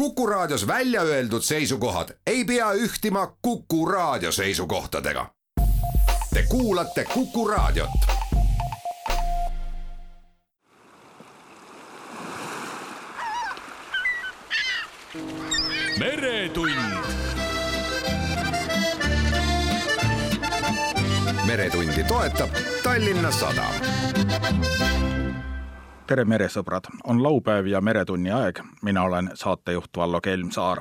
Kuku Raadios välja öeldud seisukohad ei pea ühtima Kuku Raadio seisukohtadega. Te kuulate Kuku Raadiot. meretund meretundi toetab Tallinna Sadam. Tere, meresõbrad, on laupäev ja Meretunni aeg. mina olen saatejuht Vallo Kelmsaar.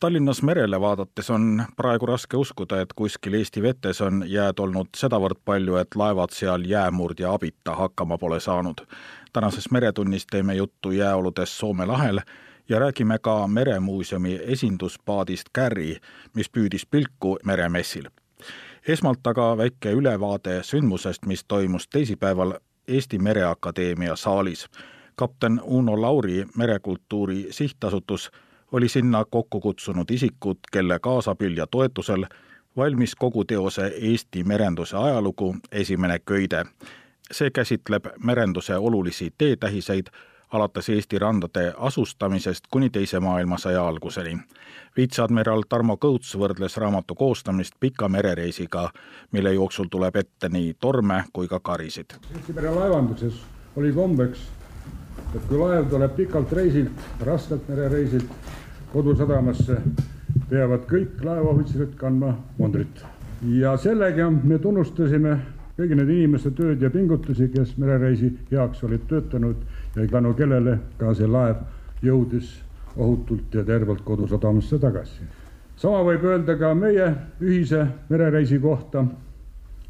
Tallinnas merele vaadates on praegu raske uskuda, et kuskil Eesti vetes on jääd olnud sedavõrd palju, et laevad seal jäämurdja abita hakkama pole saanud. tänases Meretunnis teeme juttu jääoludest Soome lahel ja räägime ka Meremuuseumi esinduspaadist Kärri, mis püüdis pilku meremessil esmalt aga väike ülevaade sündmusest, mis toimus teisipäeval Eesti Mereakadeemia saalis. kapten Uno Lauri Merekultuuri Sihtasutus oli sinna kokku kutsunud isikud, kelle kaasabil ja toetusel valmis kogu teose Eesti merenduse ajalugu esimene köide. see käsitleb merenduse olulisi teetähiseid alates Eesti randade asustamisest kuni Teise maailmasõja alguseni. viitseadmiral Tarmo Kõuts võrdles raamatu koostamist pika merereisiga, mille jooksul tuleb ette nii torme kui ka karisid. Eesti merelaevanduses oli kombeks, et kui laev tuleb pikalt reisilt, raskelt merereisilt kodusadamasse, peavad kõik laevaohvitserid kandma mundrit. ja sellega me tunnustasime kõigi nende inimeste tööd ja pingutusi, kes merereisi heaks olid töötanud tänu kellele ka see laev jõudis ohutult ja tervelt kodusadamasse tagasi. sama võib öelda ka meie ühise merereisi kohta.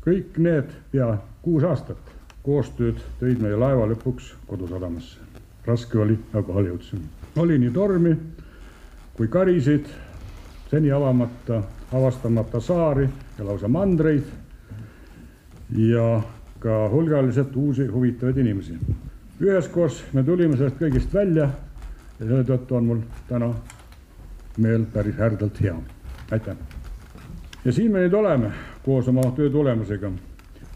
kõik need pea kuus aastat koostööd tõid meie laeva lõpuks kodusadamasse. raske oli, aga kohale jõudsime. oli nii tormi kui karisid, seni avamata, avastamata saari ja lausa mandreid ja ka hulgaliselt uusi huvitavaid inimesi üheskoos me tulime sellest kõigest välja ja selle tõttu on mul täna meel päris härdalt hea. aitäh. ja siin me nüüd oleme koos oma töö tulemusega.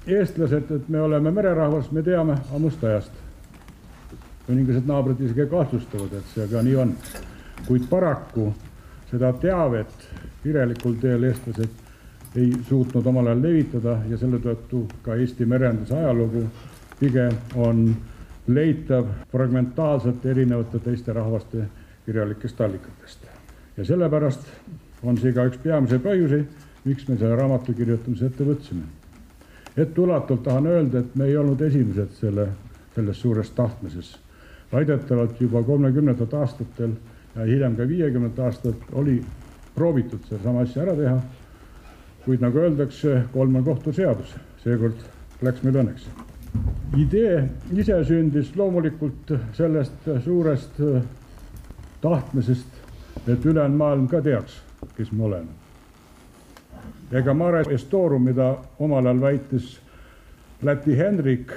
eestlased, et me oleme mererahvas, me teame ammust ajast. mõningased naabrid isegi kahtlustavad, et see ka nii on. kuid paraku seda teavet kirjalikul teel eestlased ei suutnud omal ajal levitada ja selle tõttu ka Eesti merenduse ajalugu pigem on leitav fragmentaalselt erinevate teiste rahvaste kirjalikest allikatest. ja sellepärast on see ka üks peamisi põhjuseid, miks me selle raamatu kirjutamise ette võtsime. etteulatult tahan öelda, et me ei olnud esimesed selle, selles suures tahtmises. väidetavalt juba kolmekümnendatel aastatel ja hiljem ka viiekümnendat aastat oli proovitud sedasama asja ära teha. kuid nagu öeldakse, kolm on kohtuseadus, seekord läks meil õnneks idee ise sündis loomulikult sellest suurest äh, tahtmisest, et ülejäänud maailm ka teaks, kes me oleme. ega Mare Estorum, mida omal ajal väitis Läti Henrik,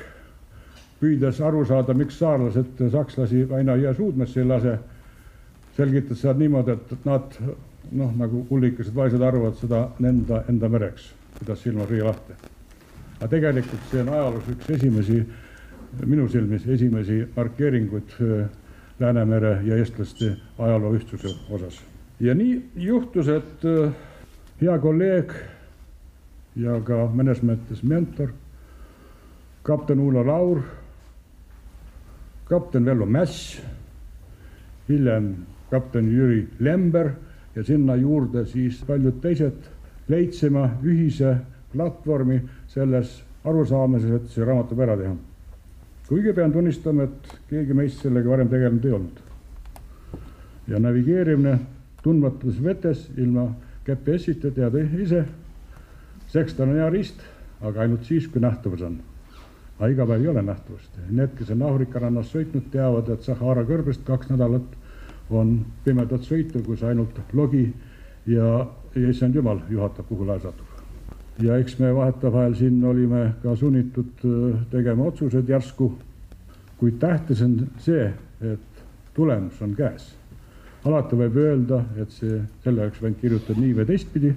püüdes aru saada, miks saarlased sakslasi aina jõe suudmesse ei lase, selgitas seda niimoodi, et nad noh, nagu hullikesed vaesed arvavad seda enda, enda mereks, pidas silma Riia lahte aga tegelikult see on ajaloos üks esimesi, minu silmis esimesi markeeringuid äh, Läänemere ja eestlaste ajaloo ühtsuse osas. ja nii juhtus, et äh, hea kolleeg ja ka mõnes mõttes mentor, kapten Uno Laur, kapten Vello Mäss, hiljem kapten Jüri Lember ja sinna juurde siis paljud teised leidsime ühise platvormi selles arusaamises, et see raamat tuleb ära teha. kuigi pean tunnistama, et keegi meist sellega varem tegelenud ei olnud. ja navigeerimine tundmatus vetes ilma GPS-ita tead ise, sekstan on hea riist, aga ainult siis, kui nähtavus on. aga iga päev ei ole nähtavust. Need, kes on Aafrika rannas sõitnud, teavad, et Sahara kõrbest kaks nädalat on pimedat sõitu, kus ainult logi ja, ja issand jumal juhatab, kuhu laev satub ja eks me vahetevahel siin olime ka sunnitud äh, tegema otsused järsku. kuid tähtis on see, et tulemus on käes. alati võib öelda, et see, selle oleks võinud kirjutada nii või teistpidi,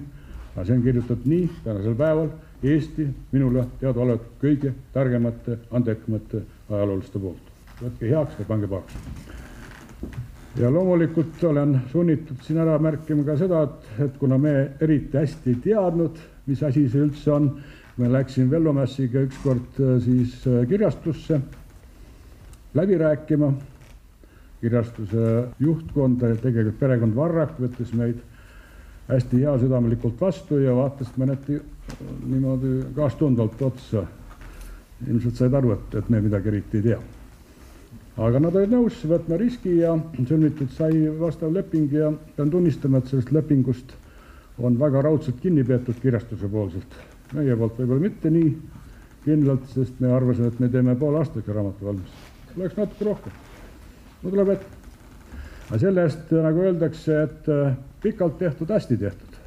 aga see on kirjutatud nii tänasel päeval Eesti minule teadaolevalt kõige targemate, andekamate ajaloolaste poolt. võtke heaks ja pange pahaks. ja loomulikult olen sunnitud siin ära märkima ka seda, et, et kuna me eriti hästi ei teadnud, mis asi see üldse on, me läksin Vellomässiga ükskord äh, siis äh, kirjastusse läbi rääkima. kirjastuse juhtkond, tegelikult perekond Varrak võttis meid hästi heasüdamlikult vastu ja vaatas mõneti niimoodi kaastundvalt otsa. ilmselt said aru, et, et me midagi eriti ei tea aga nad olid nõus võtma riski ja sõlmitud sai vastav leping ja pean tunnistama, et sellest lepingust on väga raudselt kinni peetud kirjastuse poolselt. meie poolt võib-olla mitte nii kindlalt, sest me arvasime, et me teeme poole aastaga raamatu valmis. oleks natuke rohkem. no tuleb ette. aga selle eest, nagu öeldakse, et äh, pikalt tehtud, hästi tehtud.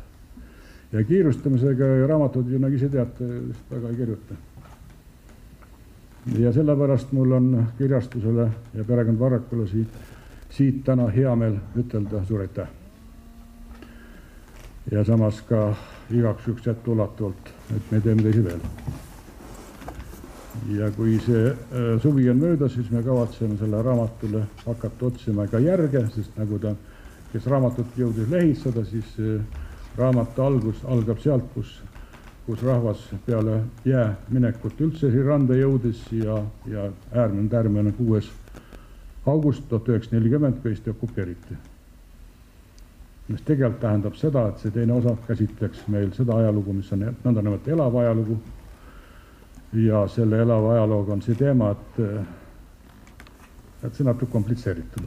ja kiirustamisega raamatud ju nagu ise teate, vist väga ei kirjuta ja sellepärast mul on kirjastusele ja perekond Varrakule siit, siit täna hea meel ütelda suur aitäh. Ja samas ka igaks juhuks etteulatuvalt, et me teeme teisi veel. ja kui see äh, suvi on möödas, siis me kavatseme selle raamatule hakata otsima ka järge, sest nagu ta, kes raamatut jõudis lehitseda, siis äh, raamatu algus algab sealt, kus kus rahvas peale jää minekut üldse siin randa jõudis ja, ja äärmine tärm on kuues august tuhat üheksasada nelikümmend, kui Eesti okupeeriti. Mis tegelikult tähendab seda, et see teine osa käsitleks meil seda ajalugu, mis on nõndanimetatud elav ajalugu. ja selle elava ajalooga on see teema, et, et see natuke komplitseeritud.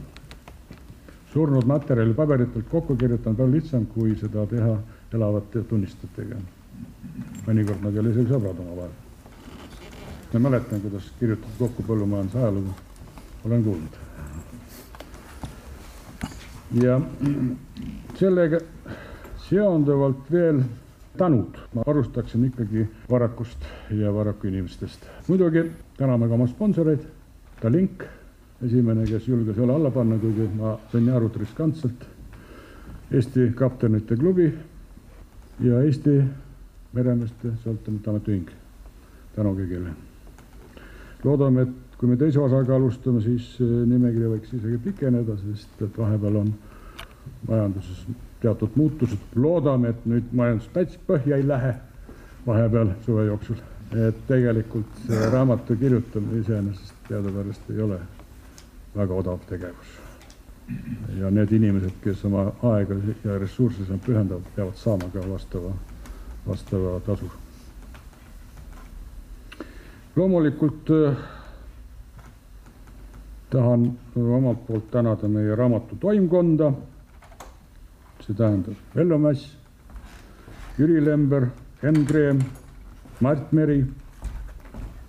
surnud materjali paberitelt kokku kirjutada on palju lihtsam, kui seda teha elavate tunnistajatega mõnikord nad ei ole isegi sõbrad omavahel. ma mäletan, kuidas kirjutati kokku põllumajanduse ajalugu, olen kuulnud. Ja sellega seonduvalt veel tänud, ma alustaksin ikkagi Varakust ja Varaku inimestest. muidugi täname ka oma sponsoreid, Tallink, esimene, kes julges õla alla panna, kuigi ma sain arvuti riskantselt, Eesti Kaptenite Klubi ja Eesti meremeeste sõltumatu ametiühing, tänu kõigile. loodame, et kui me teise osaga alustame, siis nimekiri võiks isegi pikeneda, sest et vahepeal on majanduses teatud muutused. loodame, et nüüd majandus täitsa põhja ei lähe vahepeal suve jooksul. et tegelikult see raamatu kirjutamine iseenesest teadupärast ei ole väga odav tegevus. ja need inimesed, kes oma aega ja ressursse sinna pühendavad, peavad saama ka vastava vastava tasu. loomulikult äh, tahan omalt poolt tänada meie raamatu toimkonda, see tähendab Vello Mäss, Jüri Lember, Enn Kreem, Mart Meri,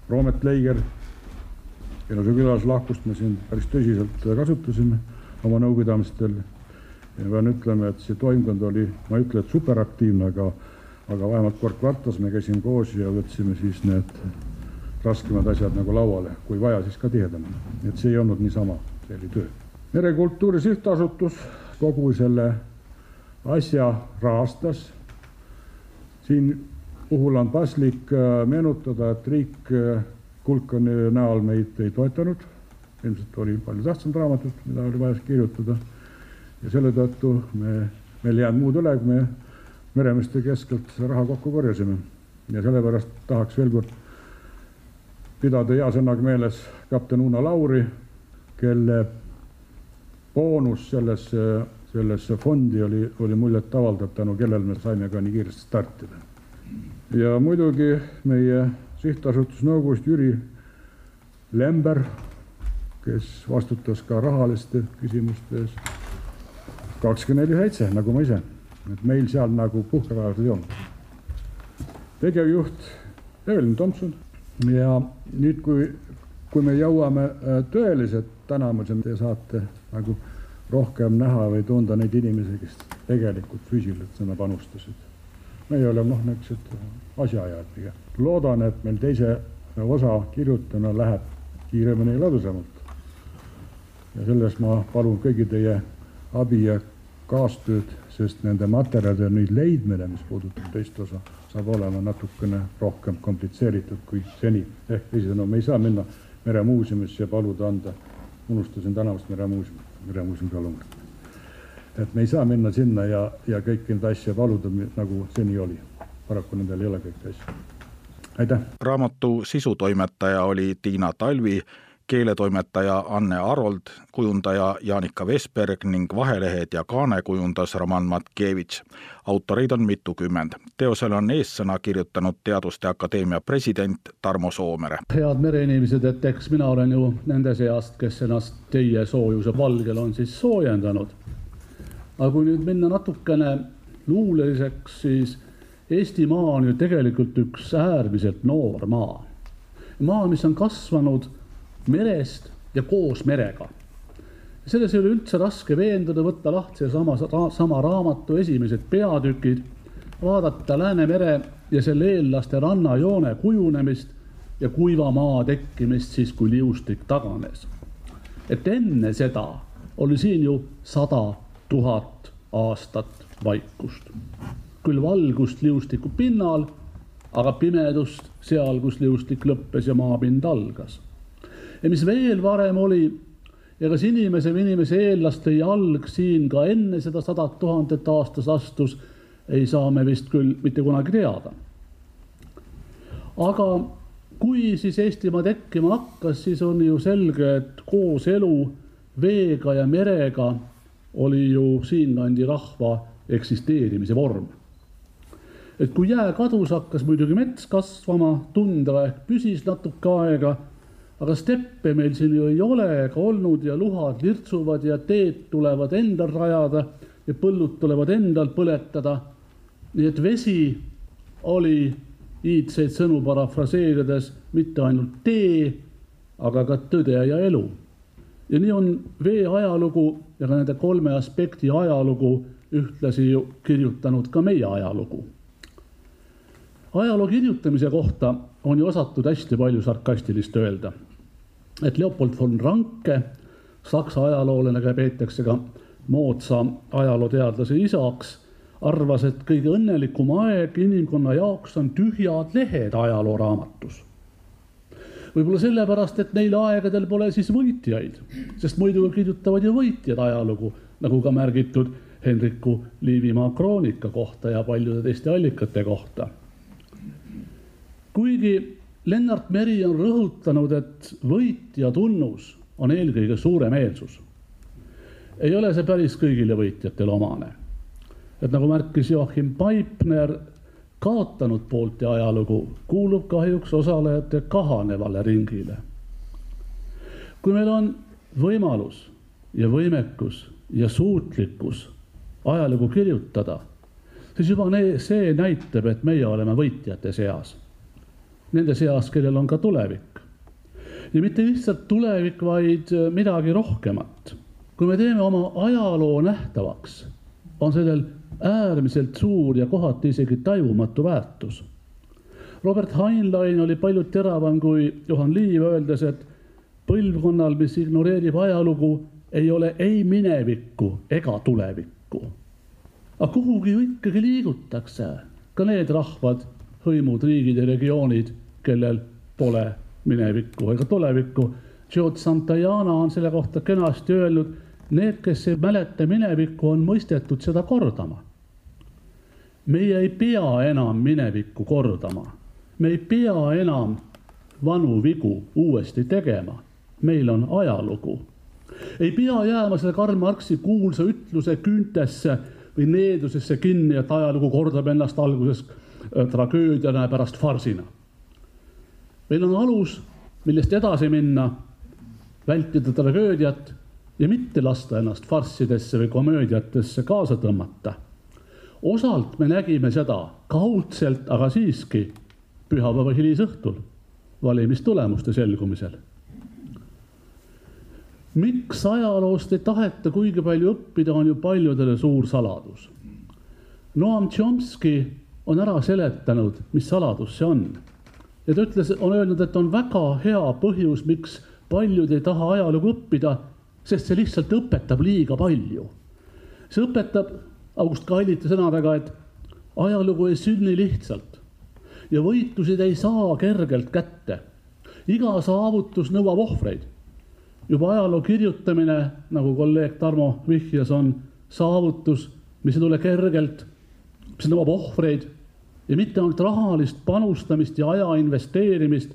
Roomet Leiger, kelle külaslahkust me siin päris tõsiselt kasutasime oma nõupidamistel. ja pean ütlema, et see toimkond oli, ma ei ütle, et superaktiivne, aga aga vähemalt kord kvartalis me käisime koos ja võtsime siis need raskemad asjad nagu lauale, kui vaja, siis ka tihedamini. et see ei olnud niisama, see oli töö. merekultuuri Sihtasutus kogu selle asja rahastas. siin puhul on paslik äh, meenutada, et riik äh, Kulkani näol meid ei toetanud. ilmselt oli palju tähtsam raamatut, mida oli vaja kirjutada. ja selle tõttu me, meil ei jäänud muud üle, kui me meremeeste keskelt raha kokku korjasime ja sellepärast tahaks veel kord pidada hea sõnaga meeles kapten Uno Lauri, kelle boonus sellesse, sellesse fondi oli, oli muljetavaldav, tänu kellele me saime ka nii kiiresti startida. ja muidugi meie sihtasutuse nõukogust Jüri Lember, kes vastutas ka rahaliste küsimuste ees kakskümmend neli seitse, nagu ma ise et meil seal nagu puhkerajasid ei olnud. tegevjuht Evelyn Tomson ja nüüd, kui, kui me jõuame äh, tõeliselt tänamuseni, te saate nagu rohkem näha või tunda neid inimesi, kes tegelikult füüsiliselt sinna panustasid. me ei ole noh, niisugused asjaajad pigem. loodan, et meil teise osa kirjutana läheb kiiremini ja ladusamalt. ja selles ma palun kõigi teie abi ja kaastööd sest nende materjalide nüüd leidmine, mis puudutab teist osa, saab olema natukene rohkem komplitseeritud kui seni. ehk teisisõnu, me ei saa minna meremuuseumisse ja paluda anda unustasin tänavast meremuuseum, meremuuseumi pealumõtet. et me ei saa minna sinna ja, ja kõiki neid asju paluda, nagu seni oli. paraku nendel ei ole kõiki asju. aitäh. raamatu sisutoimetaja oli Tiina Talvi keeletoimetaja Anne Arold, kujundaja Jaanika Vesberg ning vahelehed ja kaane kujundas Roman Matkevitš. autoreid on mitukümmend. teosele on eessõna kirjutanud Teaduste Akadeemia president Tarmo Soomere. head mereinimesed, et eks mina olen ju nende seast, kes ennast teie soojuse valgel on siis soojendanud. aga kui nüüd minna natukene luuleliseks, siis Eestimaa on ju tegelikult üks äärmiselt noor maa. maa, mis on kasvanud merest ja koos merega. selles ei ole üldse raske veenduda, võtta lahti seesama sama raamatu esimesed peatükid, vaadata Läänemere ja selle eellaste rannajoone kujunemist ja kuiva maa tekkimist siis, kui liustik taganes. et enne seda oli siin ju sada tuhat aastat vaikust. küll valgust liustiku pinnal, aga pimedust seal, kus liustik lõppes ja maapind algas ja mis veel varem oli ja kas inimese või inimese eellaste jalg siin ka enne seda sadat tuhandet aastas astus, ei saa me vist küll mitte kunagi teada. aga kui siis Eestimaa tekkima hakkas, siis on ju selge, et kooselu veega ja merega oli ju siinkandi rahva eksisteerimise vorm. et kui jää kadus, hakkas muidugi mets kasvama, tundra ehk püsis natuke aega aga steppe meil siin ju ei ole ega olnud ja luhad lirtsuvad ja teed tulevad endal rajada ja põllud tulevad endal põletada. nii et vesi oli iidseid sõnu parafraseerides mitte ainult tee, aga ka tõde ja elu. ja nii on vee ajalugu ja ka nende kolme aspekti ajalugu ühtlasi ju kirjutanud ka meie ajalugu. ajaloo kirjutamise kohta on ju osatud hästi palju sarkastilist öelda et Leopold von Ranke, saksa ajaloolane, keda peetakse ka moodsa ajalooteadlase isaks, arvas, et kõige õnnelikum aeg inimkonna jaoks on tühjad lehed ajalooraamatus. võib-olla sellepärast, et neil aegadel pole siis võitjaid, sest muidu kirjutavad ju võitjad ajalugu, nagu ka märgitud Henriku Liivimaa kroonika kohta ja paljude teiste allikate kohta. kuigi Lennart Meri on rõhutanud, et võitja tunnus on eelkõige suuremeelsus. ei ole see päris kõigile võitjatele omane. et nagu märkis Joachim Paipner, kaotanud poolte ajalugu kuulub kahjuks osalejate kahanevale ringile. kui meil on võimalus ja võimekus ja suutlikkus ajalugu kirjutada, siis juba see näitab, et meie oleme võitjate seas nende seas, kellel on ka tulevik. ja mitte lihtsalt tulevik, vaid äh, midagi rohkemat. kui me teeme oma ajaloo nähtavaks, on sellel äärmiselt suur ja kohati isegi tajumatu väärtus. Robert Heinlein oli palju teravam kui Johan Liiv, öeldes, et põlvkonnal, mis ignoreerib ajalugu, ei ole ei minevikku ega tulevikku. aga kuhugi ju ikkagi liigutakse, ka need rahvad, hõimud, riigid ja regioonid, kellel pole minevikku ega tulevikku. George Santayana on selle kohta kenasti öelnud, need, kes ei mäleta minevikku, on mõistetud seda kordama. meie ei pea enam minevikku kordama, me ei pea enam vanu vigu uuesti tegema, meil on ajalugu. ei pea jääma selle Karl Marxi kuulsa ütluse küüntesse või needusesse kinni, et ajalugu kordab ennast alguses äh, tragöödiana ja pärast farsina meil on alus, millest edasi minna, vältida tragöödiat ja mitte lasta ennast farssidesse või komöödiatesse kaasa tõmmata. osalt me nägime seda kaudselt, aga siiski pühapäeva hilisõhtul valimistulemuste selgumisel. miks ajaloost ei taheta kuigi palju õppida, on ju paljudele suur saladus. Noam Chomsky on ära seletanud, mis saladus see on ja ta ütles, on öelnud, et on väga hea põhjus, miks paljud ei taha ajalugu õppida, sest see lihtsalt õpetab liiga palju. see õpetab August Kailiti sõnadega, et ajalugu ei sünni lihtsalt ja võitlusid ei saa kergelt kätte. iga saavutus nõuab ohvreid. juba ajaloo kirjutamine, nagu kolleeg Tarmo vihjas, on saavutus, mis ei tule kergelt, mis nõuab ohvreid ja mitte ainult rahalist panustamist ja aja investeerimist,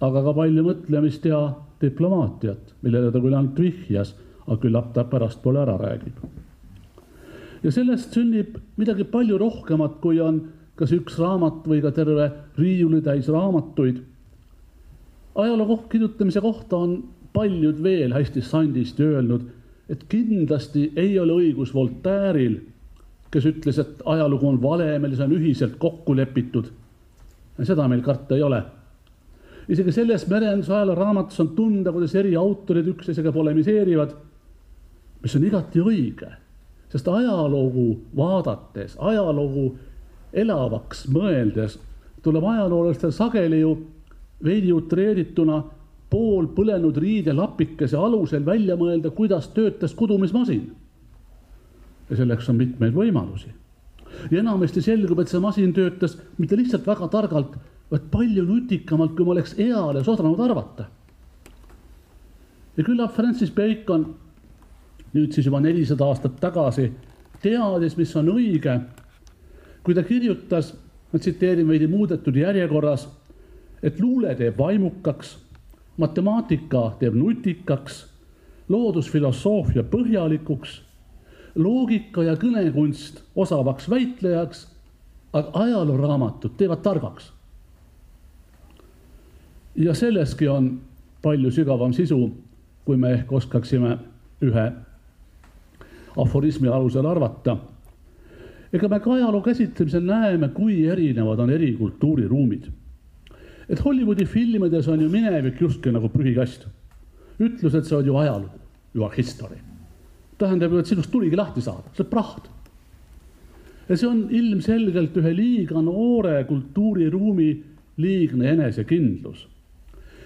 aga ka palju mõtlemist ja diplomaatiat, millele ta küll ainult vihjas, aga küllap ta pärastpoole ära räägib. ja sellest sünnib midagi palju rohkemat, kui on kas üks raamat või ka terve riiulitäis raamatuid. ajaloo kirjutamise kohta on paljud veel hästi sandisti öelnud, et kindlasti ei ole õigus Voltaire'il kes ütles, et ajalugu on vale, meil see on ühiselt kokku lepitud. seda meil karta ei ole. isegi selles merenduse ajaloo raamatus on tunda, kuidas eri autorid üksteisega polemiseerivad, mis on igati õige, sest ajalugu vaadates, ajalugu elavaks mõeldes tuleb ajaloolastel sageli ju veidi utreerituna pool põlenud riidelapikese alusel välja mõelda, kuidas töötas kudumismasin ja selleks on mitmeid võimalusi. ja enamasti selgub, et see masin töötas mitte lihtsalt väga targalt, vaid palju nutikamalt, kui ma oleks eales osanud arvata. ja küllap Francis Bacon nüüd siis juba nelisada aastat tagasi teadis, mis on õige, kui ta kirjutas, ma tsiteerin veidi muudetud järjekorras, et luule teeb vaimukaks, matemaatika teeb nutikaks, loodusfilosoofia põhjalikuks loogika ja kõnekunst osavaks väitlejaks, aga ajalooraamatud teevad targaks. ja selleski on palju sügavam sisu, kui me ehk oskaksime ühe aforismi alusel arvata. ega me ka ajaloo käsitlemisel näeme, kui erinevad on eri kultuuriruumid. et Hollywoodi filmides on ju minevik justkui nagu prügikast. ütlus, et see on ju ajalugu, you are history tähendab ju, et sinust tuligi lahti saada, see on praht. ja see on ilmselgelt ühe liiga noore kultuuriruumi liigne enesekindlus.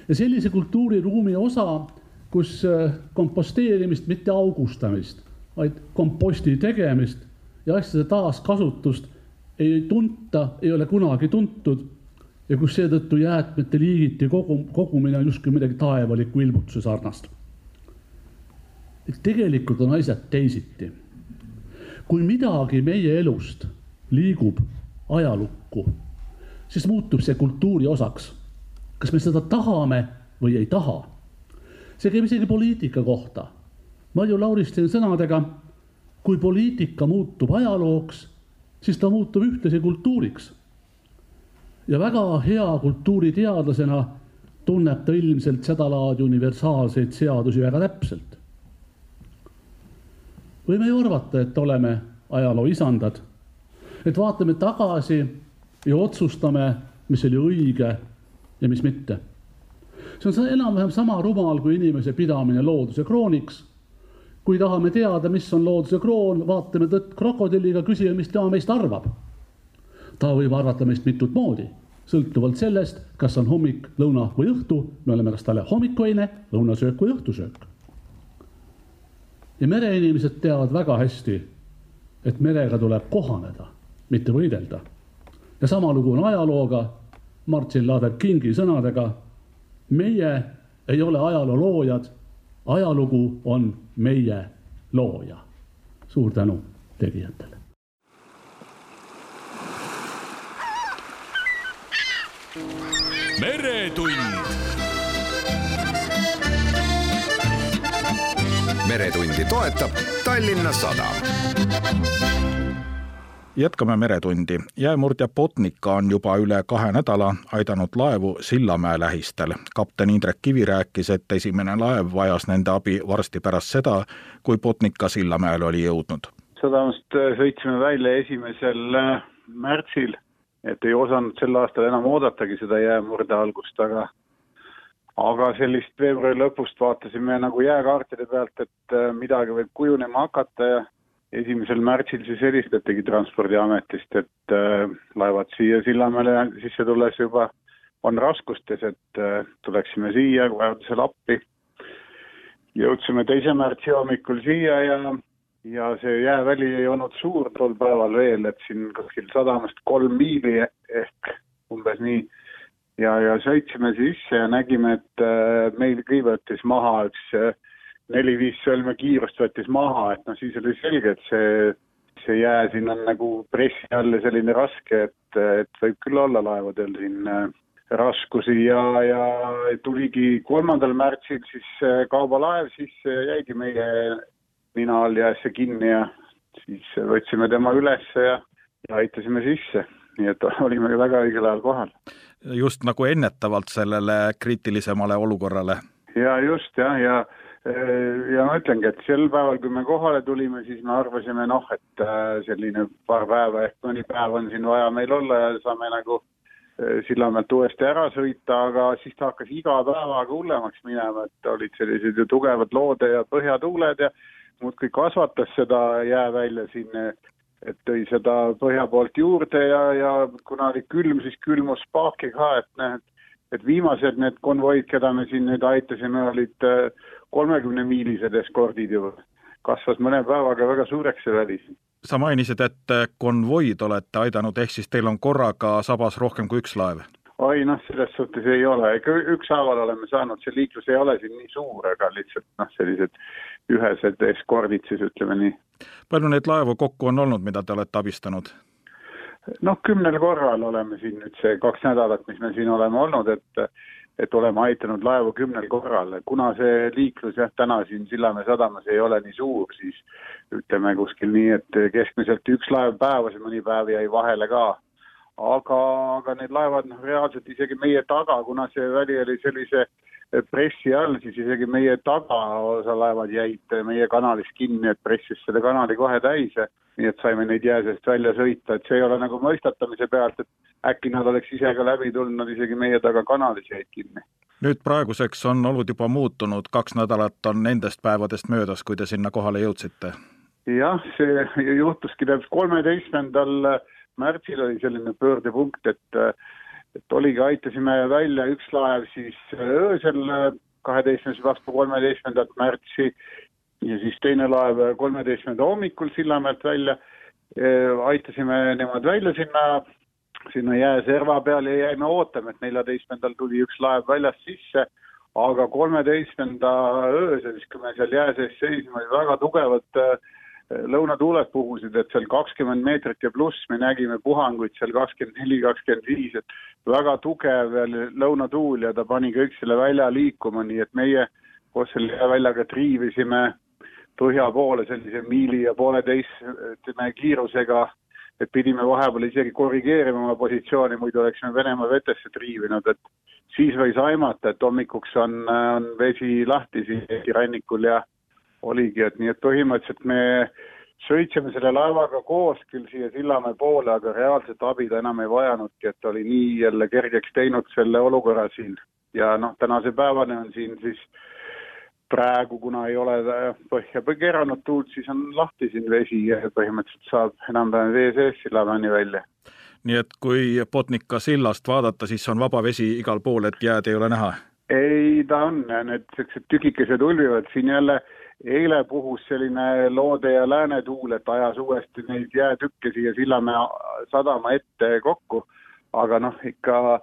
ja sellise kultuuriruumi osa, kus äh, komposteerimist, mitte augustamist, vaid komposti tegemist ja asjade taaskasutust ei tunta, ei ole kunagi tuntud ja kus seetõttu jäätmete liigiti kogu, kogumine on justkui midagi taevaliku ilmutuse sarnast tegelikult on asjad teisiti. kui midagi meie elust liigub ajalukku, siis muutub see kultuuri osaks. kas me seda tahame või ei taha? see käib isegi poliitika kohta. Marju Lauristin sõnadega, kui poliitika muutub ajalooks, siis ta muutub ühtlasi kultuuriks. ja väga hea kultuuriteadlasena tunneb ta ilmselt sedalaadi universaalseid seadusi väga täpselt võime ju arvata, et oleme ajaloo isandad. et vaatame tagasi ja otsustame, mis oli õige ja mis mitte. see on enam-vähem sama rumal kui inimese pidamine looduse krooniks. kui tahame teada, mis on looduse kroon, vaatame tõtt krokodilliga, küsime, mis tema meist arvab. ta võib arvata meist mitut moodi, sõltuvalt sellest, kas on hommik, lõuna või õhtu, me oleme kas talle hommikuine, lõunasöök või õhtusöök ja mereinimesed teavad väga hästi, et merega tuleb kohaneda, mitte võidelda. ja sama lugu on ajalooga, Martin Luther Kingi sõnadega. meie ei ole ajaloo loojad, ajalugu on meie looja. suur tänu tegijatele. meretund meretundi toetab Tallinna Sadam. jätkame Meretundi. jäämurdja Botnica on juba üle kahe nädala aidanud laevu Sillamäe lähistel. kapten Indrek Kivi rääkis, et esimene laev vajas nende abi varsti pärast seda, kui Botnica Sillamäele oli jõudnud. sadamast äh, sõitsime välja esimesel äh, märtsil, et ei osanud sel aastal enam oodatagi seda jäämurde algust, aga aga sellist veebruari lõpust vaatasime nagu jääkaartide pealt, et äh, midagi võib kujunema hakata ja esimesel märtsil siis helistatigi Transpordiametist, et äh, laevad siia Sillamäele sisse tulles juba on raskustes, et äh, tuleksime siia vajadusel appi. jõudsime teise märtsi hommikul siia ja, ja see jääväli ei olnud suur tol päeval veel, et siin kuskil sadamast kolm miili ehk umbes nii ja, ja sõitsime sisse ja nägime, et äh, meil kõigepealt siis maha üks äh, neli-viis sõlme kiirust võttis maha, et noh, siis oli selge, et see, see jää siin on nagu pressi all ja selline raske, et, et võib küll olla laevadel siin äh, raskusi ja, ja tuligi kolmandal märtsil siis kaubalaev ja jäigi meie nina all jäässe kinni ja siis võtsime tema ülesse ja, ja aitasime sisse nii et olime väga õigel ajal kohal. Just nagu ennetavalt sellele kriitilisemale olukorrale. ja just jah, ja ja ma ütlengi, et sel päeval, kui me kohale tulime, siis me arvasime noh, et äh, selline paar päeva ehk mõni päev on siin vaja meil olla ja saame nagu äh, Sillamäelt uuesti ära sõita, aga siis ta hakkas iga päevaga hullemaks minema, et olid sellised ju tugevad loode- ja põhjatuuled ja muudkui kasvatas seda jäävälja siin et tõi seda põhja poolt juurde ja, ja kuna oli külm, siis külmus paaki ka, et noh, et viimased need konvoid, keda me siin nüüd aitasime, olid äh, kolmekümnemiilised eskordid juba. kasvas mõne päevaga väga suureks see väli. sa mainisid, et äh, konvoid olete aidanud, ehk siis teil on korraga sabas rohkem kui üks laev? oi noh, selles suhtes ei ole, ikka ükshaaval oleme saanud, see liiklus ei ole siin nii suur, aga lihtsalt noh, sellised ühesed eskordid siis ütleme nii. palju neid laevu kokku on olnud, mida te olete abistanud? noh, kümnel korral oleme siin nüüd see kaks nädalat, mis me siin oleme olnud, et et oleme aitanud laevu kümnel korral, kuna see liiklus jah, täna siin Sillamäe sadamas ei ole nii suur, siis ütleme kuskil nii, et keskmiselt üks laev päevas ja mõni päev jäi vahele ka. aga, aga need laevad noh, reaalselt isegi meie taga, kuna see väli oli sellise pressi all, siis isegi meie tagaosa laevad jäid meie kanalis kinni, et pressis selle kanali kohe täis ja nii et saime neid jää seest välja sõita, et see ei ole nagu mõistatamise pealt, et äkki nad oleks ise ka läbi tulnud, nad isegi meie taga kanalis jäid kinni. nüüd praeguseks on olud juba muutunud, kaks nädalat on nendest päevadest möödas, kui te sinna kohale jõudsite? jah, see juhtuski täpselt kolmeteistkümnendal märtsil oli selline pöördepunkt, et et oligi, aitasime välja üks laev siis öösel kaheteistkümnes vastu kolmeteistkümnendat märtsi ja siis teine laev kolmeteistkümnenda hommikul Sillamäelt välja. aitasime nemad välja sinna, sinna jääserva peale ja jäime ootama, et neljateistkümnendal tuli üks laev väljast sisse. aga kolmeteistkümnenda öösel, siis kui me seal jää sees seisime, oli väga tugevad äh, lõunatuuled puhusid, et seal kakskümmend meetrit ja pluss, me nägime puhanguid seal kakskümmend neli, kakskümmend viis, et väga tugev lõunatuul ja ta pani kõik selle välja liikuma, nii et meie koos selle jääväljaga triivisime põhja poole sellise miili ja pooleteist, ütleme, kiirusega, et pidime vahepeal isegi korrigeerima oma positsiooni, muidu oleksime Venemaa vetesse triivinud, et siis võis aimata, et hommikuks on, on vesi lahti siin Eesti rannikul ja oligi, et nii et põhimõtteliselt me sõitsime selle laevaga koos küll siia Sillamäe poole, aga reaalset abi ta enam ei vajanudki, et oli nii jälle kergeks teinud selle olukorra siin. ja noh, tänase päevani on siin siis praegu, kuna ei ole põhja keeranud tuult, siis on lahti siin vesi ja põhimõtteliselt saab enam-vähem vee sees Sillamäeni välja. nii et kui Botnica sillast vaadata, siis on vaba vesi igal pool, et jääd ei ole näha? ei, ta on, need niisugused tükikesed ulvivad siin jälle, eile puhus selline loode ja läänetuul, et ajas uuesti neid jäätükke siia Sillamäe sadama ette kokku, aga noh, ikka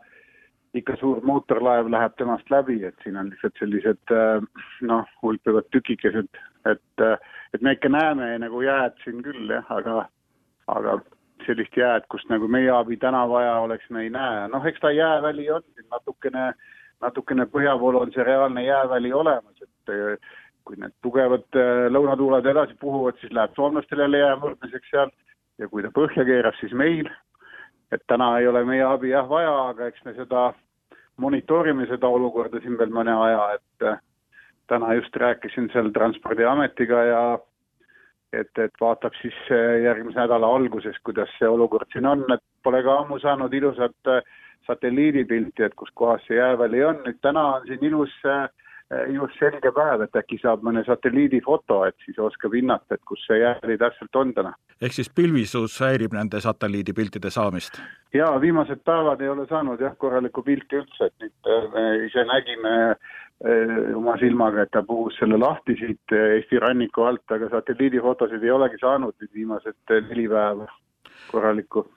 ikka suur mootorlaev läheb temast läbi, et siin on lihtsalt sellised äh, noh, hulpivad tükikesed, et, äh, et me ikka näeme nagu jääd siin küll jah, aga, aga sellist jääd, kust nagu meie abi täna vaja oleks, me ei näe, noh, eks ta jääväli on siin natukene, natukene põhja pool on see reaalne jääväli olemas, et kui need tugevad lõunatuuled edasi puhuvad, siis läheb soomlastel jälle jää murdmiseks seal. Ja kui ta põhja keerab, siis meil. Et täna ei ole meie abi jah vaja, aga eks me seda monitoorime seda olukorda siin veel mõne aja, et äh, täna just rääkisin seal Transpordiametiga ja et, et vaatab siis äh, järgmise nädala alguses, kuidas see olukord siin on, et pole ka ammu saanud ilusat äh, satelliidipilti, et kus kohas see jääväli on, nüüd täna on siin ilus äh, just selge päev, et äkki saab mõne satelliidifoto, et siis oskab hinnata, et kus see jääri täpselt on täna. ehk siis pilvisus häirib nende satelliidipiltide saamist? jaa, viimased päevad ei ole saanud jah, korralikku pilti üldse, et nüüd äh, me ise nägime äh, oma silmaga, et ta puhus selle lahti siit Eesti ranniku alt, aga satelliidifotosid ei olegi saanud nüüd viimased neli päeva korralikku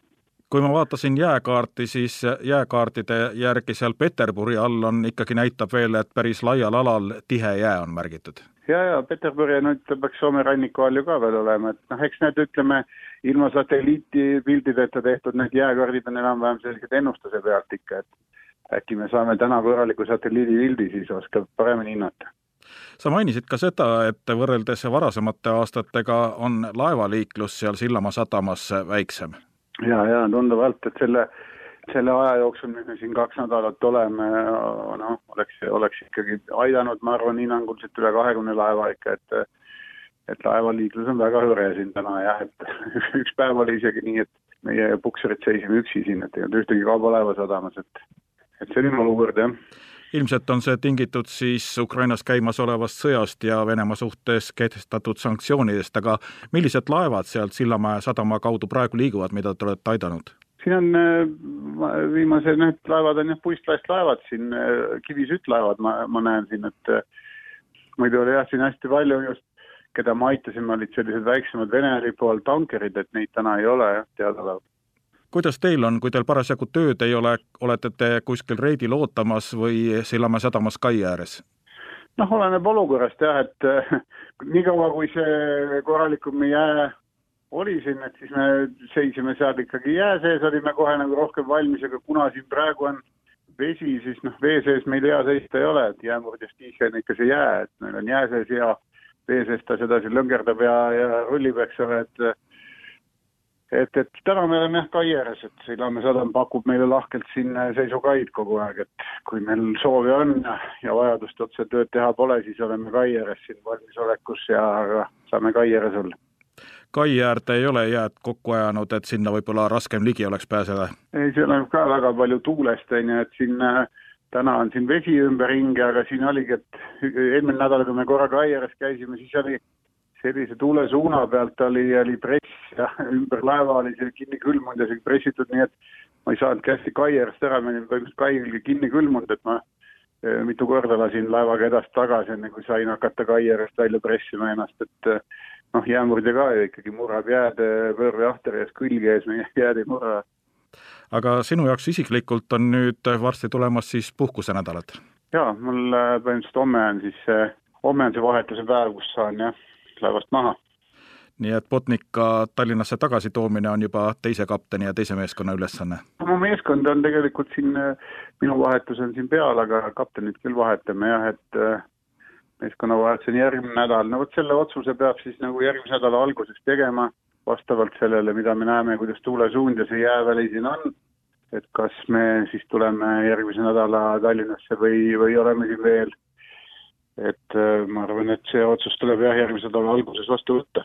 kui ma vaatasin jääkaarti, siis jääkaartide järgi seal Peterburi all on ikkagi näitab veel, et päris laial alal tihe jää on märgitud. ja, ja Peterburi nüüd peaks Soome ranniku all ju ka veel olema, et noh, eks need ütleme, ilma satelliitipildideta tehtud need jääkaardid on enam-vähem sellised ennustuse pealt ikka, et äkki me saame täna korraliku satelliidipildi, siis oskab paremini hinnata sa mainisid ka seda, et võrreldes varasemate aastatega on laevaliiklus seal Sillamaa sadamas väiksem. Ja, ja tunduvalt, et selle, selle aja jooksul, mis me siin kaks nädalat oleme, noh, oleks, oleks ikkagi aidanud, ma arvan, hinnanguliselt üle kahekümne laeva ikka, et et laevaliiklus on väga hõre siin täna jah, et üks päev oli isegi nii, et meie pukserid seisime üksi siin, et ei olnud ühtegi kaubalaeva sadamas, et et selline olukord jah ilmselt on see tingitud siis Ukrainas käimasolevast sõjast ja Venemaa suhtes kehtestatud sanktsioonidest, aga millised laevad sealt Sillamäe sadama kaudu praegu liiguvad, mida te olete aidanud? siin on äh, viimased need laevad on jah, puistlaest laevad siin, äh, kivisüttlaevad ma, ma näen siin, et äh, muidu oli jah, siin hästi palju just, keda me aitasime, olid sellised väiksemad Vene lipu all tankerid, et neid täna ei ole jah, teadaolevalt kuidas teil on, kui teil parasjagu tööd ei ole, olete te kuskil reidil ootamas või Sillamäe sadamas kai ääres? noh, oleneb olukorrast jah, et äh, niikaua, kui see korralikum jää oli siin, et siis me seisime seal ikkagi jää sees, olime kohe nagu rohkem valmis, aga kuna siin praegu on vesi, siis noh, vee sees meil hea seista ei ole, et jäämurdjas tiihe on ikka see jää, et meil on jää sees hea, vee sees ta sedasi lõngerdab ja, ja rullib, eks ole, et et, et täna me oleme jah kai ääres, et Sillamäe sadam pakub meile lahkelt siin seisukaid kogu aeg, et kui meil soovi on ja, ja vajadust otse tööd teha pole, siis oleme kai ääres siin valmisolekus ja saame kai ääres olla. kai äärde ei ole jääd kokku ajanud, et sinna võib-olla raskem ligi oleks pääseda? ei, seal on ka väga palju tuulest, on ju, et siin äh, täna on siin vesi ümberringi, aga siin oligi, et eelmine nädal, kui me korra kai ääres käisime, siis oli sellise tuulesuuna pealt oli, oli press ja ümber laeva oli see kinni külmunud ja see pressitud, nii et ma ei saanudki hästi kai äärest ära, olin põhimõtteliselt kai külge kinni külmunud, et ma e, mitu korda lasin laevaga edasi-tagasi, enne kui sain hakata kai äärest välja pressima ennast, et e, noh, jäämurdja ka ju ikkagi murrab jääd pöörve ahter ees, külge ees, meie jääd ei murra. aga sinu jaoks isiklikult on nüüd varsti tulemas siis puhkusenädalad? jaa, mul e, põhimõtteliselt homme on siis, homme on see vahetuse päev, kus saan jah laevast maha. nii et Botnica Tallinnasse tagasitoomine on juba teise kapteni ja teise meeskonna ülesanne? mu meeskond on tegelikult siin, minu vahetus on siin peal, aga kaptenit küll vahetame jah, et äh, meeskonnavahetus on järgmine nädal, no vot selle otsuse peab siis nagu järgmise nädala alguses tegema, vastavalt sellele, mida me näeme, kuidas tuulesuund ja see jääväli siin on, et kas me siis tuleme järgmise nädala Tallinnasse või, või oleme siin veel et äh, ma arvan, et see otsus tuleb jah, järgmise nädala alguses vastu võtta.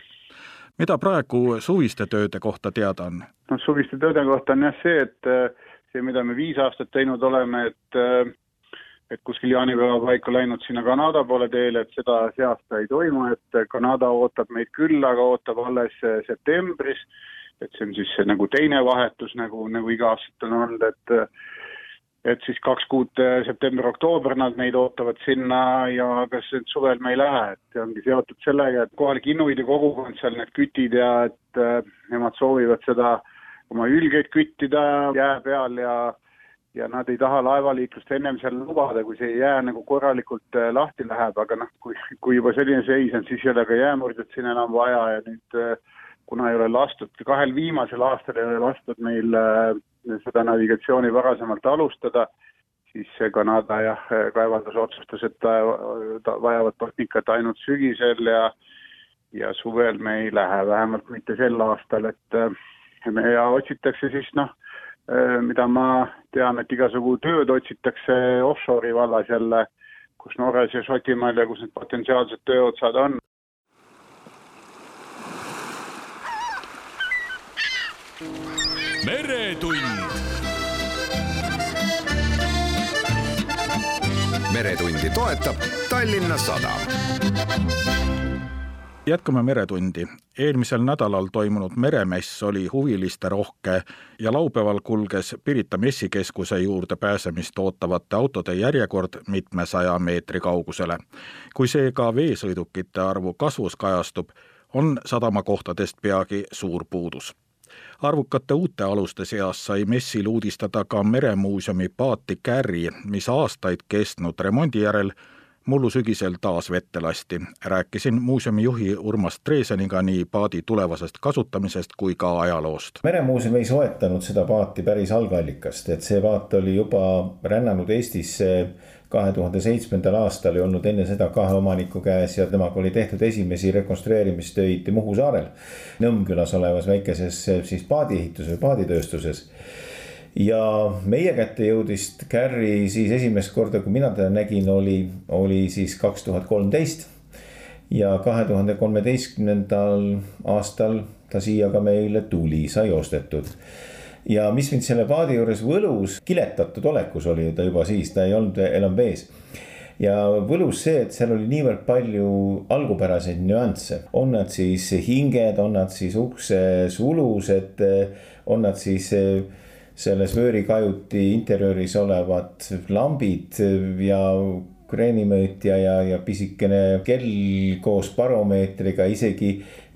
mida praegu suviste tööde kohta teada on? noh, suviste tööde kohta on jah see, et äh, see, mida me viis aastat teinud oleme, et äh, et kuskil jaanipäeva paiku läinud sinna Kanada poole teele, et seda see aasta ei toimu, et Kanada ootab meid küll, aga ootab alles septembris, et see on siis see nagu teine vahetus, nagu, nagu iga aastat on olnud, et et siis kaks kuud äh, september-oktoober nad meid ootavad sinna ja kas nüüd suvel me ei lähe, et see ongi seotud sellega, et kohalik inuidi kogukond seal, need kütid ja et äh, nemad soovivad seda oma ülgeid küttida jää peal ja ja nad ei taha laevaliiklust ennem seal lubada, kui see jää nagu korralikult äh, lahti läheb, aga noh, kui, kui juba selline seis on, siis ei ole ka jäämurdjat siin enam vaja ja nüüd kuna ei ole lastud, kahel viimasel aastal ei ole lastud meil äh, seda navigatsiooni varasemalt alustada, siis Kanada jah, kaevandus otsustas, et ta, ta vajavad tehnikat ainult sügisel ja ja suvel me ei lähe, vähemalt mitte sel aastal, et ja otsitakse siis noh, mida ma tean, et igasugu tööd otsitakse offshore'i vallas jälle, kus Norras ja Šotimaal ja kus need potentsiaalsed tööotsad on. meretund. Meretundi toetab Tallinna Sadam jätkame Meretundi. eelmisel nädalal toimunud meremess oli huviliste rohke ja laupäeval kulges Pirita messikeskuse juurde pääsemist ootavate autode järjekord mitmesaja meetri kaugusele. kui seega veesõidukite arvu kasvus kajastub, on sadamakohtadest peagi suur puudus arvukate uute aluste seas sai messil uudistada ka Meremuuseumi paati Kärri, mis aastaid kestnud remondi järel mullu sügisel taas vette lasti. rääkisin muuseumi juhi Urmas Treeseniga nii paadi tulevasest kasutamisest kui ka ajaloost. meremuuseum ei soetanud seda paati päris algallikast, et see paat oli juba rännanud Eestisse kahe tuhande seitsmendal aastal ja olnud enne seda kahe omaniku käes ja temaga oli tehtud esimesi rekonstrueerimistöid Muhu saarel. Nõmmkülas olevas väikeses siis paadiehitus või paaditööstuses ja meie kätte jõudis Carri siis esimest korda, kui mina teda nägin, oli, oli siis kaks tuhat kolmteist. ja kahe tuhande kolmeteistkümnendal aastal ta siia ka meile tuli, sai ostetud. Ja mis mind selle paadi juures võlus, kiletatud olekus oli ta juba siis, ta ei olnud enam vees. Ja võlus see, et seal oli niivõrd palju algupäraseid nüansse, on nad siis hinged, on nad siis ukse sulused, on nad siis selles vöörikajuti interjööris olevad lambid ja kreenimõõtja ja, ja pisikene kell koos baromeetriga, isegi,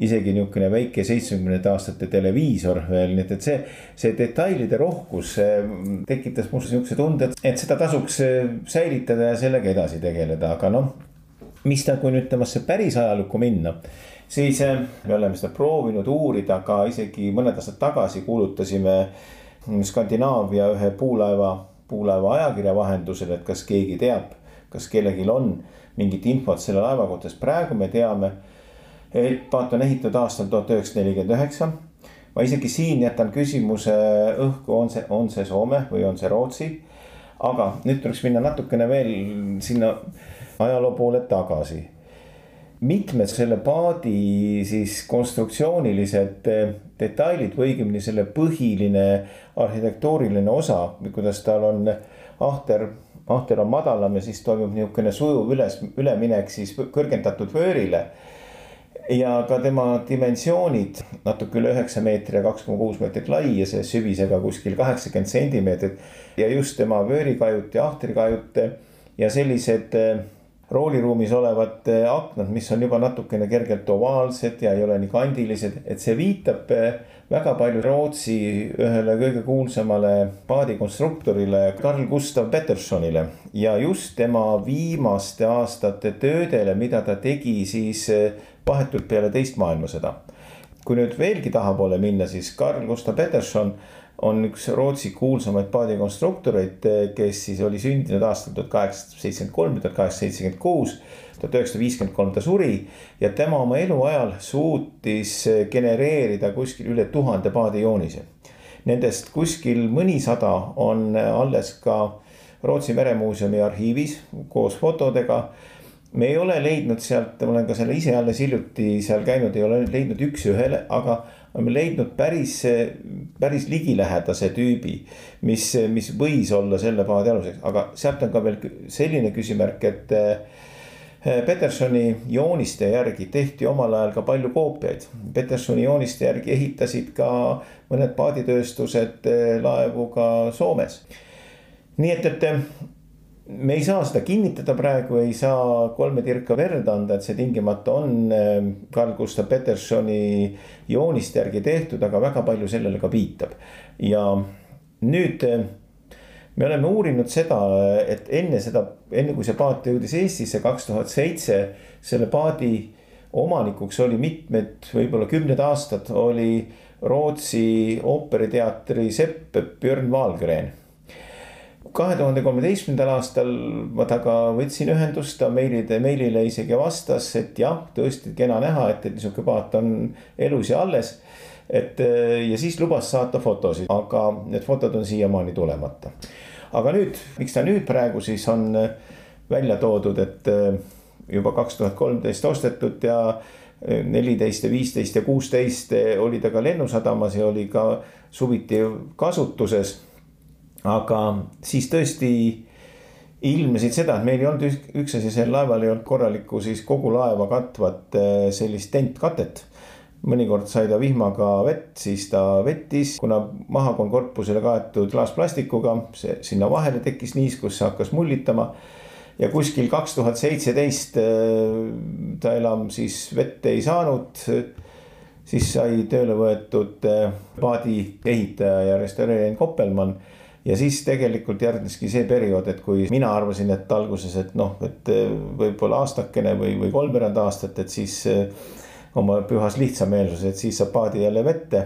isegi niisugune väike seitsmekümnendate aastate televiisor veel, nii et, et see, see detailide rohkus tekitas mul niisuguse tunde, et seda tasuks säilitada ja sellega edasi tegeleda, aga noh. mis nagu nüüd temasse päris ajalukku minna, siis me oleme seda proovinud uurida, ka isegi mõned aastad tagasi kuulutasime Skandinaavia ühe puulaeva, puulaeva ajakirja vahendusel, et kas keegi teab, kas kellelgi on mingit infot selle laeva kohta, sest praegu me teame, et paat on ehitatud aastal tuhat üheksasada nelikümmend üheksa. ma isegi siin jätan küsimuse õhku, on see, on see Soome või on see Rootsi. aga nüüd tuleks minna natukene veel sinna ajaloo poole tagasi mitmed selle paadi siis konstruktsioonilised detailid või õigemini selle põhiline arhitektuuriline osa, kuidas tal on ahter, ahter on madalam ja siis toimub niisugune sujuv üles, üleminek siis kõrgendatud vöörile. ja ka tema dimensioonid natuke üle üheksa meetri ja kaks koma kuus meetrit lai ja see süvisega kuskil kaheksakümmend sentimeetrit. ja just tema vöörikajut ja ahtrikajut ja sellised rooliruumis olevad aknad, mis on juba natukene kergelt ovaalsed ja ei ole nii kandilised, et see viitab eh, väga palju Rootsi ühele kõige kuulsamale paadikonstruktorile Carl Gustav Petersonile. ja just tema viimaste aastate töödele, mida ta tegi siis eh, vahetult peale teist maailmasõda. kui nüüd veelgi tahapoole minna, siis Carl Gustav Peterson on üks Rootsi kuulsamaid paadikonstruktoreid, kes siis oli sündinud aastal tuhat kaheksasada seitsekümmend kolm, tuhat kaheksasada seitsekümmend kuus. Tuhat üheksasada viiskümmend kolm ta suri ja tema oma eluajal suutis genereerida kuskil üle tuhande paadijoonise. Nendest kuskil mõnisada on alles ka Rootsi meremuuseumi arhiivis koos fotodega me ei ole leidnud sealt, ma olen ka selle ise alles hiljuti seal käinud, ei ole leidnud üks-ühele, aga oleme leidnud päris, päris ligilähedase tüübi. mis, mis võis olla selle paadi aluseks, aga sealt on ka veel selline küsimärk, et. Petersoni jooniste järgi tehti omal ajal ka palju koopiaid. Petersoni jooniste järgi ehitasid ka mõned paaditööstused laevu ka Soomes. nii et, et me ei saa seda kinnitada praegu, ei saa kolme tirka verd anda, et see tingimata on Carl Gustav Petersoni jooniste järgi tehtud, aga väga palju sellele ka viitab. ja nüüd äh, me oleme uurinud seda, et enne seda, enne kui see paat jõudis Eestisse kaks tuhat seitse, selle paadi omanikuks oli mitmed, võib-olla kümned aastad oli Rootsi ooperiteatri sepp Björn Wahlgren kahe tuhande kolmeteistkümnendal aastal ma temaga võtsin ühendust, ta meilide, meilile isegi vastas, et jah, tõesti kena näha, et, et niisugune paat on elus ja alles. Et ja siis lubas saata fotosid, aga need fotod on siiamaani tulemata. aga nüüd, miks ta nüüd praegu siis on välja toodud, et juba kaks tuhat kolmteist ostetud ja neliteist ja viisteist ja kuusteist oli ta ka Lennusadamas ja oli ka suviti kasutuses aga siis tõesti ilmnesid seda, et meil ei olnud üks, asi, sel laeval ei olnud korralikku siis kogu laeva katvat eh, sellist tentkatet. Mõnikord sai ta vihmaga vett, siis ta vettis, kuna mahak on korpusele kaetud klaasplastikuga, see sinna vahele tekkis niiskus, see hakkas mullitama. ja kuskil kaks tuhat seitseteist eh, ta enam siis vett ei saanud siis sai tööle võetud paadi ehitaja ja restaureerija Koppelmann ja siis tegelikult järgneski see periood, et kui mina arvasin, et alguses, et noh, et võib-olla aastakene või, või kolmveerand aastat, et siis oma pühas lihtsameelsuses, siis saab paadi jälle vette.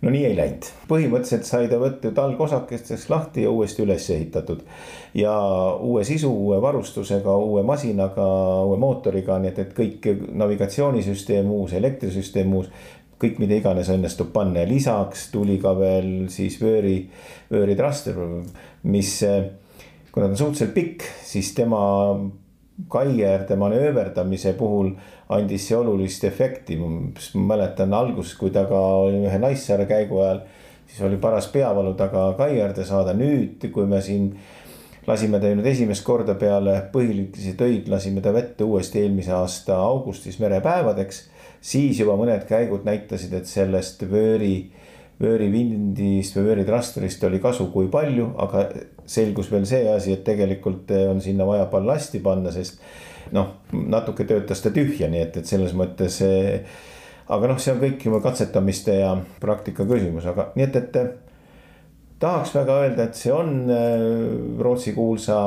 No nii ei läinud, põhimõtteliselt sai ta võetud algosakesteks lahti ja uuesti üles ehitatud. ja uue sisu, uue varustusega, uue masinaga, uue mootoriga, nii et, et kõik navigatsioonisüsteem uus, elektrisüsteem uus kõik, mida iganes õnnestub panna. Ja lisaks tuli ka veel siis vööri, vööritraster, mis kuna ta on suhteliselt pikk, siis tema kai äärde manööverdamise puhul andis see olulist efekti. ma mäletan alguses, kui ta ka oli ühe Naissaare käigu ajal, siis oli paras peavalu taga kai äärde saada. nüüd, kui me siin lasime ta nüüd esimest korda peale põhilisi töid, lasime ta vette uuesti eelmise aasta augustis merepäevadeks. siis juba mõned käigud näitasid, et sellest vööri, vöörivindist või vööritrasterist oli kasu, kui palju, aga selgus veel see asi, et tegelikult on sinna vaja ballasti panna, sest noh, natuke töötas ta tühja, nii et, et selles mõttes. aga noh, see on kõik juba katsetamiste ja praktika küsimus, aga nii et, et tahaks väga öelda, et see on Rootsi kuulsa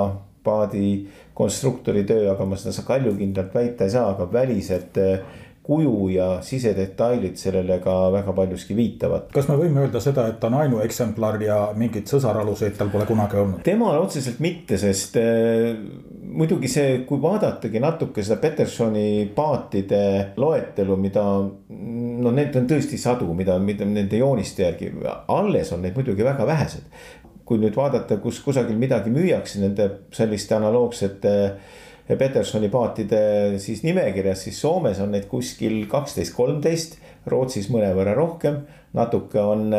paadi konstruktori töö, aga ma seda kaljukindlalt väita ei saa, aga välised äh, kuju ja sisedetailid sellele ka väga paljuski viitavad. kas me võime öelda seda, et ta on ainueksemplar ja mingeid sõsaraluseid tal pole kunagi olnud? temal otseselt mitte, sest äh, muidugi see, kui vaadatagi natuke seda Petersoni paatide loetelu, mida. no need on tõesti sadu, mida, mida nende jooniste järgi, alles on neid muidugi väga vähesed. kui nüüd vaadata, kus kusagil midagi müüakse nende selliste analoogsete Petersoni paatide siis nimekirjas, siis Soomes on neid kuskil kaksteist, kolmteist, Rootsis mõnevõrra rohkem, natuke on,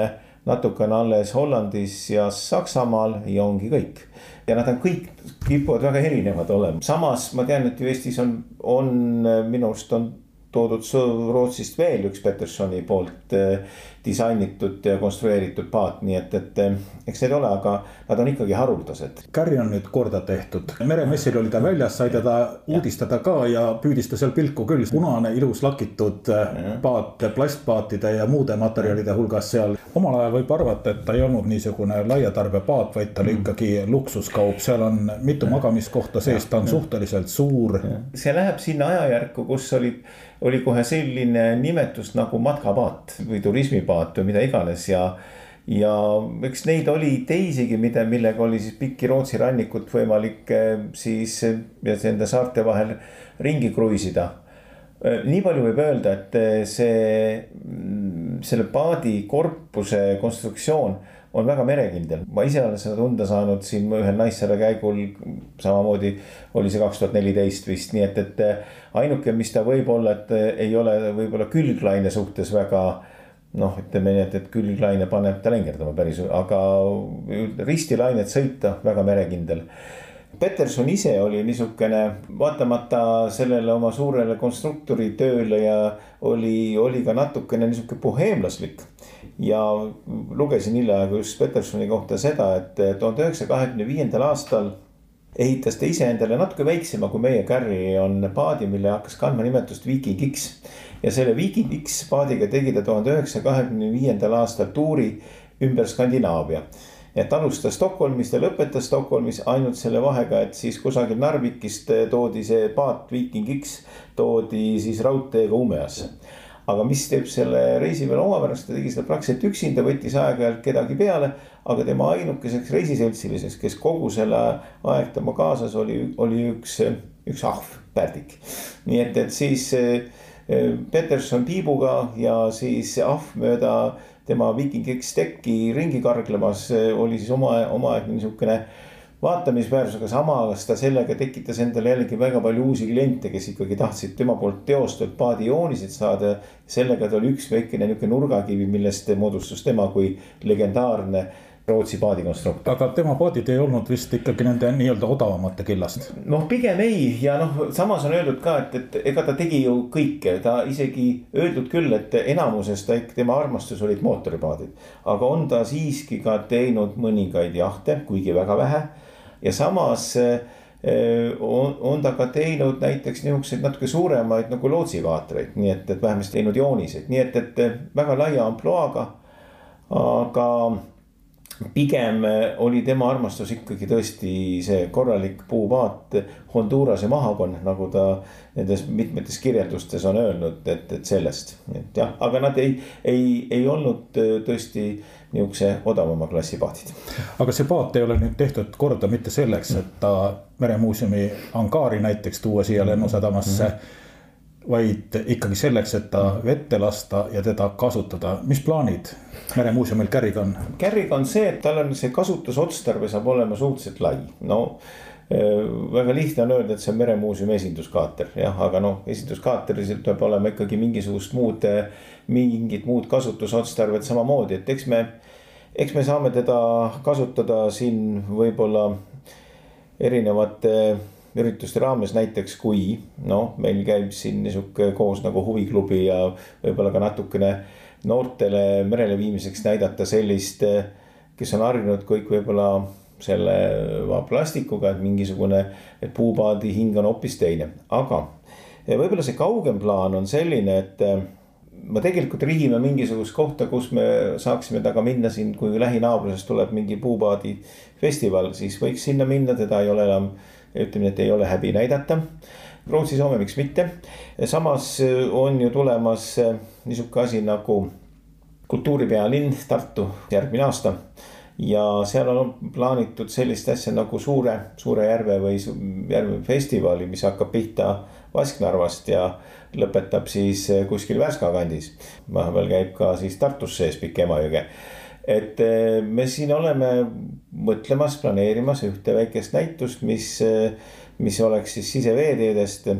natuke on alles Hollandis ja Saksamaal ja ongi kõik. ja nad on kõik, kipuvad väga erinevad olema, samas ma tean, et ju Eestis on, on minu arust on toodud Rootsist veel üks Petersoni poolt disainitud ja konstrueeritud paat, nii et, et eh, eks need ole, aga nad on ikkagi haruldased. Kärri on nüüd korda tehtud, meremessil oli ta väljas, sai teda uudistada ka ja püüdis ta seal pilku küll. punane ilus lakitud paat plastpaatide ja muude materjalide hulgas seal. omal ajal võib arvata, et ta ei olnud niisugune laiatarbepaat, vaid ta oli mm. ikkagi luksuskaup, seal on mitu magamiskohta sees, ta on suhteliselt suur. see läheb sinna ajajärku, kus olid oli kohe selline nimetus nagu matkapaat või turismipaat või mida iganes ja. ja eks neid oli teisigi, mida, millega oli siis pikki Rootsi rannikut võimalik eh, siis nende saarte vahel ringi kruiisida. Eh, nii palju võib öelda, et eh, see, mm, selle paadi korpuse konstruktsioon on väga merekindel, ma ise olen seda tunda saanud siin ühel Naissaare käigul. samamoodi oli see kaks tuhat neliteist vist, nii et, et ainuke, mis ta võib olla, et ei ole võib-olla külglaine suhtes väga noh, ütleme nii, et, et külglaine paneb ta lengerdama päris, aga ristilainet sõita väga merekindel. Peterson ise oli niisugune, vaatamata sellele oma suurele konstruktori tööle ja oli, oli ka natukene niisugune boheemlaslik ja lugesin hiljaaegu just Petersoni kohta seda, et tuhande üheksasaja kahekümne viiendal aastal ehitas ta iseendale natuke väiksema kui meie Carry on paadi, mille hakkas kandma nimetust Viking X. ja selle X paadiga tegi ta tuhande üheksasaja kahekümne viiendal aastal tuuri ümber Skandinaavia. et alustas Stockholmist ja lõpetas Stockholmis ainult selle vahega, et siis kusagil Narvikist toodi see paat Viking X, toodi siis raudteega Umeasse aga mis teeb selle reisi veel omapärast, ta tegi seda praktiliselt üksinda, võttis aeg-ajalt kedagi peale. aga tema ainukeseks reisiseltsiliseks, kes kogu selle aeg tema kaasas oli, oli üks, üks ahv, pärdik. nii et, et siis eh, Peterson tiibuga ja siis ahv mööda tema Viking X tekki ringi karglemas eh, oli siis oma, omaaegne niisugune vaatamisväärsusega, samas ta sellega tekitas endale jällegi väga palju uusi kliente, kes ikkagi tahtsid tema poolt teostatud paadijooniseid saada. sellega ta oli üks väikene nihuke nurgakivi, millest moodustus tema kui legendaarne Rootsi paadikonstruktor. aga tema paadid ei olnud vist ikkagi nende nii-öelda odavamate killast? noh, pigem ei ja noh, samas on öeldud ka, et, et ega ta tegi ju kõike, ta isegi öeldud küll, et enamuses ta tema armastus olid mootoripaadid. aga on ta siiski ka teinud mõningaid jahte, kuigi väga vähe ja samas eh, on, on ta ka teinud näiteks niisuguseid natuke suuremaid nagu lootsivaatreid, nii et, et vähemasti teinud jooniseid, nii et, et väga laia ampluaaga. aga pigem oli tema armastus ikkagi tõesti see korralik puupaat Hondurase mahakond, nagu ta nendes mitmetes kirjeldustes on öelnud, et, et sellest, et jah, aga nad ei, ei, ei olnud tõesti niisuguse odavama klassi paadid. aga see paat ei ole nüüd tehtud korda mitte selleks, et ta meremuuseumi angaari näiteks tuua siia lennusadamasse mm. -hmm vaid ikkagi selleks, et ta vette lasta ja teda kasutada. mis plaanid meremuuseumil Kärriga on? Kärriga on see, et tal on see kasutusotstarve saab olema suhteliselt lai, no väga lihtne on öelda, et see on meremuuseumi esinduskaater, jah, aga noh, esinduskaateris peab olema ikkagi mingisugust muud, mingit muud kasutusotstarvet samamoodi, et eks me. eks me saame teda kasutada siin võib-olla erinevate ürituste raames näiteks, kui noh, meil käib siin niisugune koos nagu huviklubi ja võib-olla ka natukene noortele merele viimiseks näidata sellist, kes on harjunud kõik võib-olla selle plastikuga, et mingisugune, puupaadi hing on hoopis teine, aga võib-olla see kaugem plaan on selline, et me tegelikult rihime mingisugust kohta, kus me saaksime taga minna siin, kui lähinaabruses tuleb mingi puupaadi festival, siis võiks sinna minna, teda ei ole enam ütleme, et ei ole häbi näidata. Rootsi, Soome, miks mitte. samas äh, on ju tulemas äh, niisugune asi nagu kultuuripealinn Tartu järgmine aasta. ja seal on plaanitud sellist asja nagu Suure, Suure järve või järve festivali, mis hakkab pihta Vasknarvast ja lõpetab siis äh, kuskil Värska kandis. vahepeal käib ka siis Tartus sees pikk Emajõge et eh, me siin oleme mõtlemas, planeerimas ühte väikest näitust, mis, eh, mis oleks siis siseveeteedest.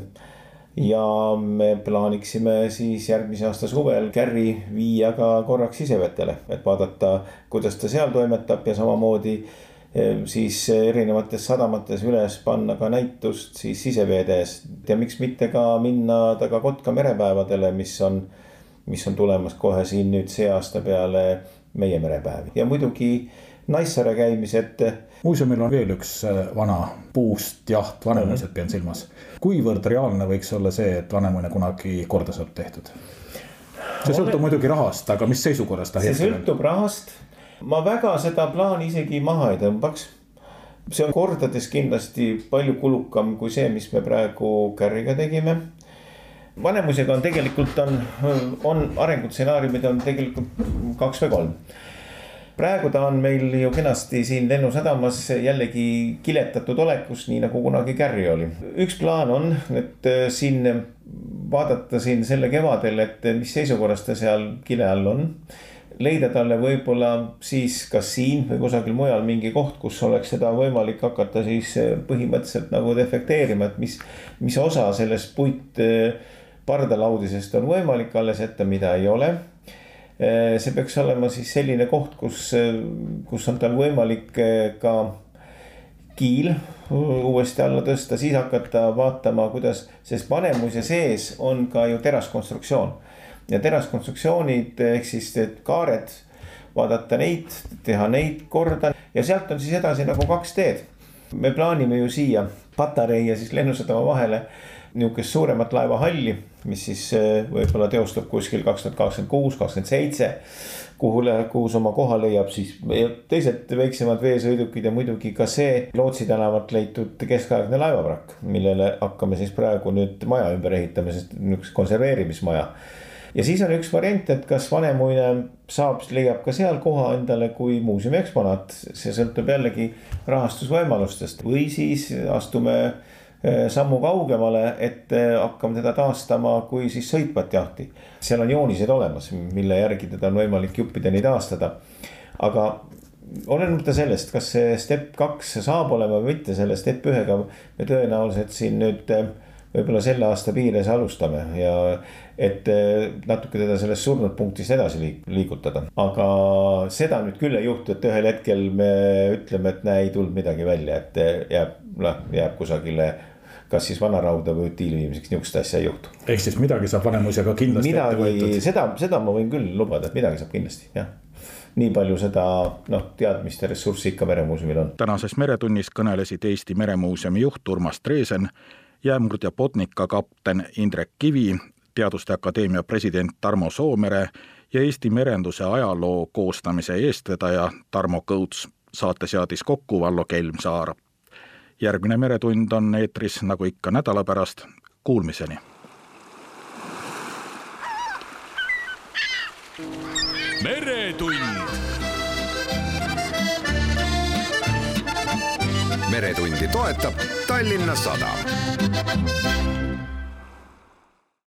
ja me plaaniksime siis järgmise aasta suvel Kärri viia ka korraks sisevetele, et vaadata, kuidas ta seal toimetab ja samamoodi eh, siis erinevates sadamates üles panna ka näitust siis siseveetees ja miks mitte ka minna taga Kotka merepäevadele, mis on, mis on tulemas kohe siin nüüd see aasta peale meie merepäevi ja muidugi Naissaare käimised. muuseumil on veel üks äh, vana puust jaht, Vanemuiset pean silmas. kuivõrd reaalne võiks olla see, et Vanemuine kunagi korda saab tehtud? see sõltub muidugi rahast, aga mis seisukorras ta hetkel on? see sõltub rahast. ma väga seda plaani isegi maha ei tõmbaks. see on kordades kindlasti palju kulukam kui see, mis me praegu Kärriga tegime Vanemusega on tegelikult on, on arengutsenaariumid on tegelikult kaks või kolm. praegu ta on meil ju kenasti siin Lennusadamas jällegi kiletatud olekus, nii nagu kunagi Kärri oli. üks plaan on, et äh, siin vaadata siin selle kevadel, et mis seisukorras ta seal kile all on leida talle võib-olla siis kas siin või kusagil mujal mingi koht, kus oleks seda võimalik hakata siis äh, põhimõtteliselt nagu defekteerima, et mis, mis osa sellest puit pardalaudisest on võimalik alles jätta, mida ei ole. Eh, see peaks olema siis selline koht, kus, kus on tal võimalik eh, ka kiil uuesti alla tõsta, siis hakata vaatama, kuidas, sest Vanemuise sees on ka ju teraskonstruktsioon. ja teraskonstruktsioonid ehk siis kaared, vaadata neid, teha neid korda ja sealt on siis edasi nagu kaks teed. me plaanime ju siia Patarei ja siis Lennusadama vahele nihukest suuremat laevahalli, mis siis eh, võib-olla teostub kuskil kaks tuhat kakskümmend kuus, kakskümmend seitse. kuhu, kuhu see oma koha leiab siis. Teised väiksemad veesõidukid ja muidugi ka see Lootsi tänavalt leitud keskaegne laevavrakk, millele hakkame siis praegu nüüd maja ümber ehitama, sest nihukest konserveerimismaja. Ja siis on üks variant, et kas Vanemuine saab, leiab ka seal koha endale kui muuseumi eksponaat, see sõltub jällegi rahastusvõimalustest. Või siis astume sammu kaugemale, et eh, hakkame teda taastama kui siis sõitvat jahti. seal on joonised olemas, mille järgi teda on võimalik juppideni taastada. aga olenemata sellest, kas see step kaks saab olema või mitte, selle step ühega me tõenäoliselt siin nüüd eh, võib-olla selle aasta piires alustame ja et natuke teda sellest surnud punktist edasi liik liigutada. aga seda nüüd küll ei juhtu, et ühel hetkel me ütleme, et näe, ei tulnud midagi välja, et jääb, noh jääb kusagile kas siis vanarauda või utiili viimiseks, niisugust asja ei juhtu. ehk siis midagi saab Vanemuisega kindlasti midagi, seda, seda ma võin küll lubada, et midagi saab kindlasti, jah nii palju seda noh, teadmist ja ressurssi ikka Meremuuseumil on. tänases Meretunnis kõnelesid Eesti Meremuuseumi juht Urmas Treesen, jäämurdja Botnica kapten Indrek Kivi, Teaduste Akadeemia president Tarmo Soomere ja Eesti merenduse ajaloo koostamise eestvedaja Tarmo Kõuts. saate seadis kokku Vallo Kelmsaar. Järgmine Meretund on eetris nagu ikka nädala pärast, kuulmiseni. Meretund. meretundi toetab Tallinna Sadam